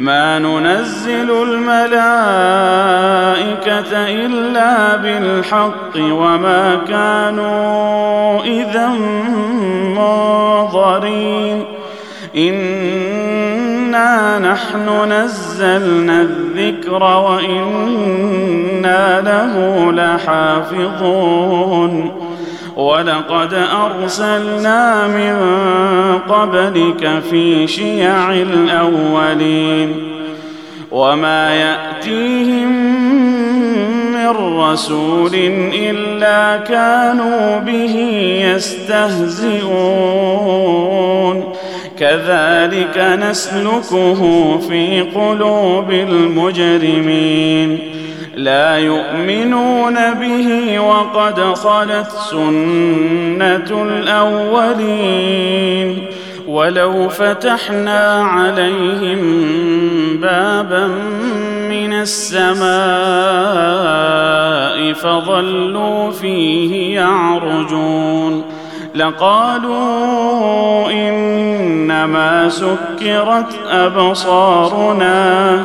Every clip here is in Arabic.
ما ننزل الملائكة إلا بالحق وما كانوا إذا منظرين. إنا نحن نزلنا الذكر وإنا له لحافظون. ولقد أرسلنا من قبلك في شيع الأولين وما يأتيهم من رسول إلا كانوا به يستهزئون. كذلك نسلكه في قلوب المجرمين. لا يؤمنون به وقد خلت سنة الأولين. ولو فتحنا عليهم بابا من السماء فظلوا فيه يعرجون. لقالوا إنما سكرت أبصارنا.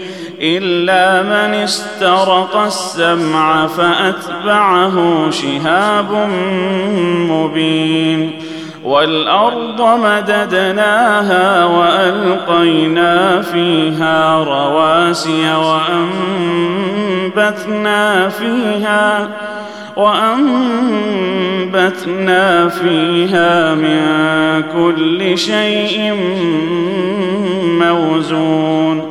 إلا من استرق السمع فأتبعه شهاب مبين. والأرض مددناها وألقينا فيها رواسي وأنبتنا فيها وأنبتنا فيها من كل شيء موزون.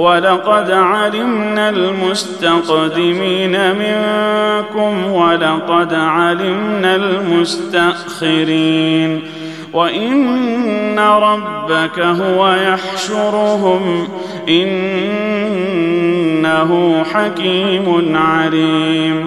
ولقد علمنا المستقدمين منكم ولقد علمنا المستأخرين وإن ربك هو يحشرهم إنه حكيم عليم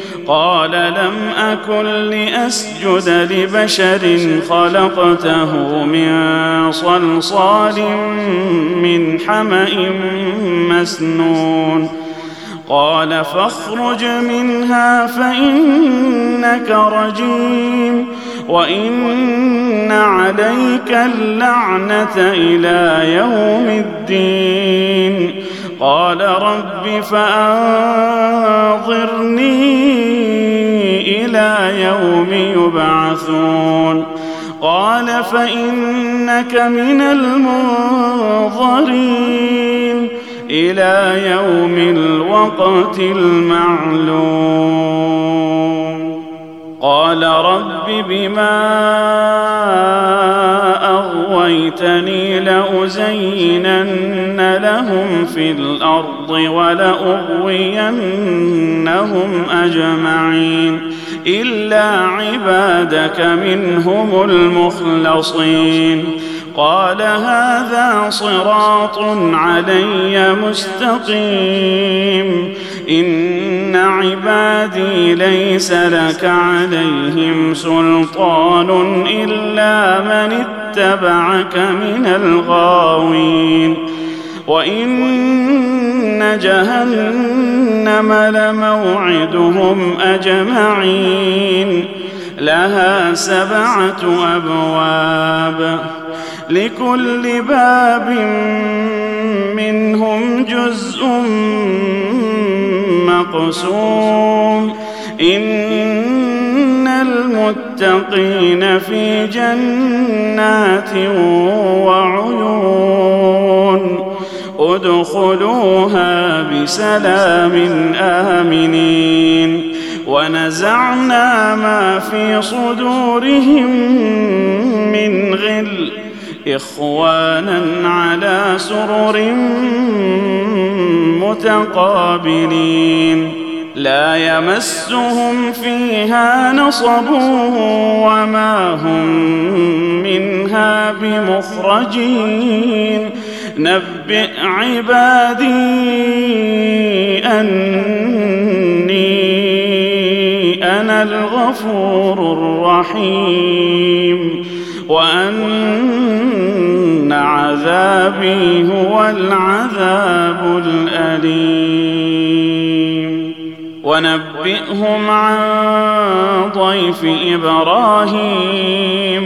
قال لم أكن لأسجد لبشر خلقته من صلصال من حمأ مسنون. قال فاخرج منها فإنك رجيم وإن عليك اللعنة إلى يوم الدين. قال رب فانظرني إلى يوم يبعثون. قال فإنك من المنظرين إلى يوم الوقت المعلوم. قال رب بما أغويتني لأزينن لهم في الأرض ولأغوينهم أجمعين. الا عبادك منهم المخلصين قال هذا صراط علي مستقيم ان عبادي ليس لك عليهم سلطان الا من اتبعك من الغاوين وان جهنم لموعدهم اجمعين لها سبعه ابواب لكل باب منهم جزء مقسوم ان المتقين في جنات وعيون ادخلوها بسلام آمنين. ونزعنا ما في صدورهم من غل. إخوانا على سرر متقابلين. لا يمسهم فيها نصب وما هم منها بمخرجين. نبئ عبادي أني أنا الغفور الرحيم وأن عذابي هو العذاب الأليم. ونبئهم عن ضيف إبراهيم.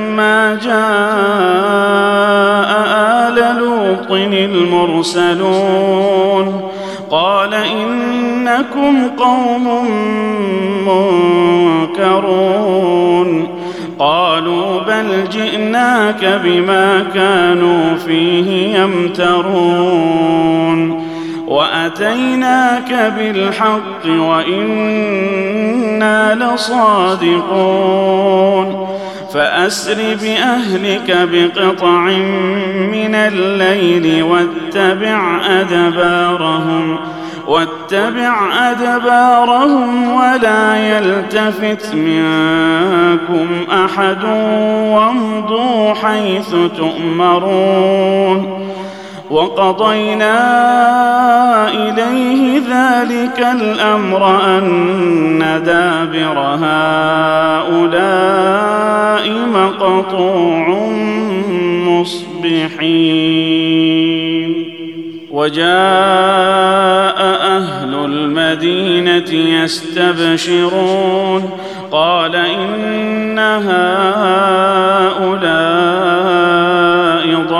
جاء آل لوط المرسلون قال إنكم قوم منكرون قالوا بل جئناك بما كانوا فيه يمترون وأتيناك بالحق وإنا لصادقون فأسر بأهلك بقطع من الليل واتبع أدبارهم واتبع أدبارهم ولا يلتفت منكم أحد وامضوا حيث تؤمرون. وقضينا إليه ذلك الأمر أن دابر هؤلاء مقطوع مصبحين. وجاء أهل المدينة يستبشرون. قال إن هؤلاء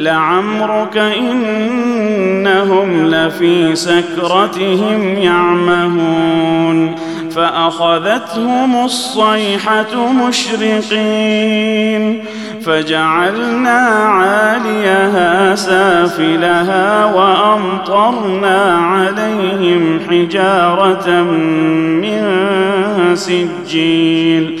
لعمرك إنهم لفي سكرتهم يعمهون فأخذتهم الصيحة مشرقين فجعلنا عاليها سافلها وأمطرنا عليهم حجارة من سجيل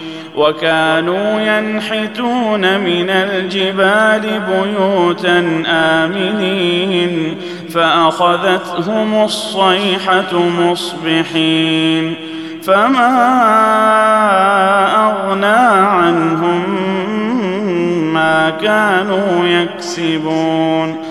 وكانوا ينحتون من الجبال بيوتا آمنين فأخذتهم الصيحة مصبحين فما أغنى عنهم ما كانوا يكسبون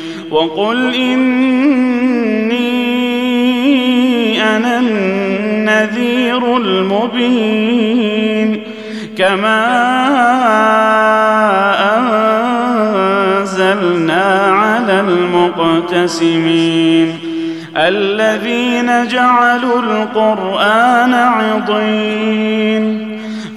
وقل إني أنا النذير المبين كما أنزلنا على المقتسمين الذين جعلوا القرآن عضين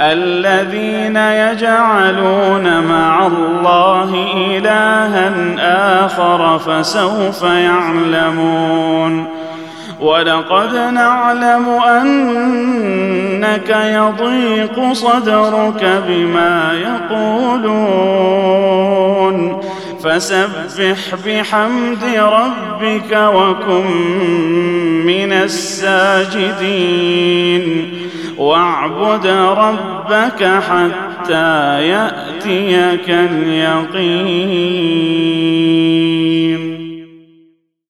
الذين يجعلون مع الله إلها آخر فسوف يعلمون. ولقد نعلم أنك يضيق صدرك بما يقولون. فسبح بحمد ربك وكن من الساجدين. واعبد ربك حتى يأتيك اليقين.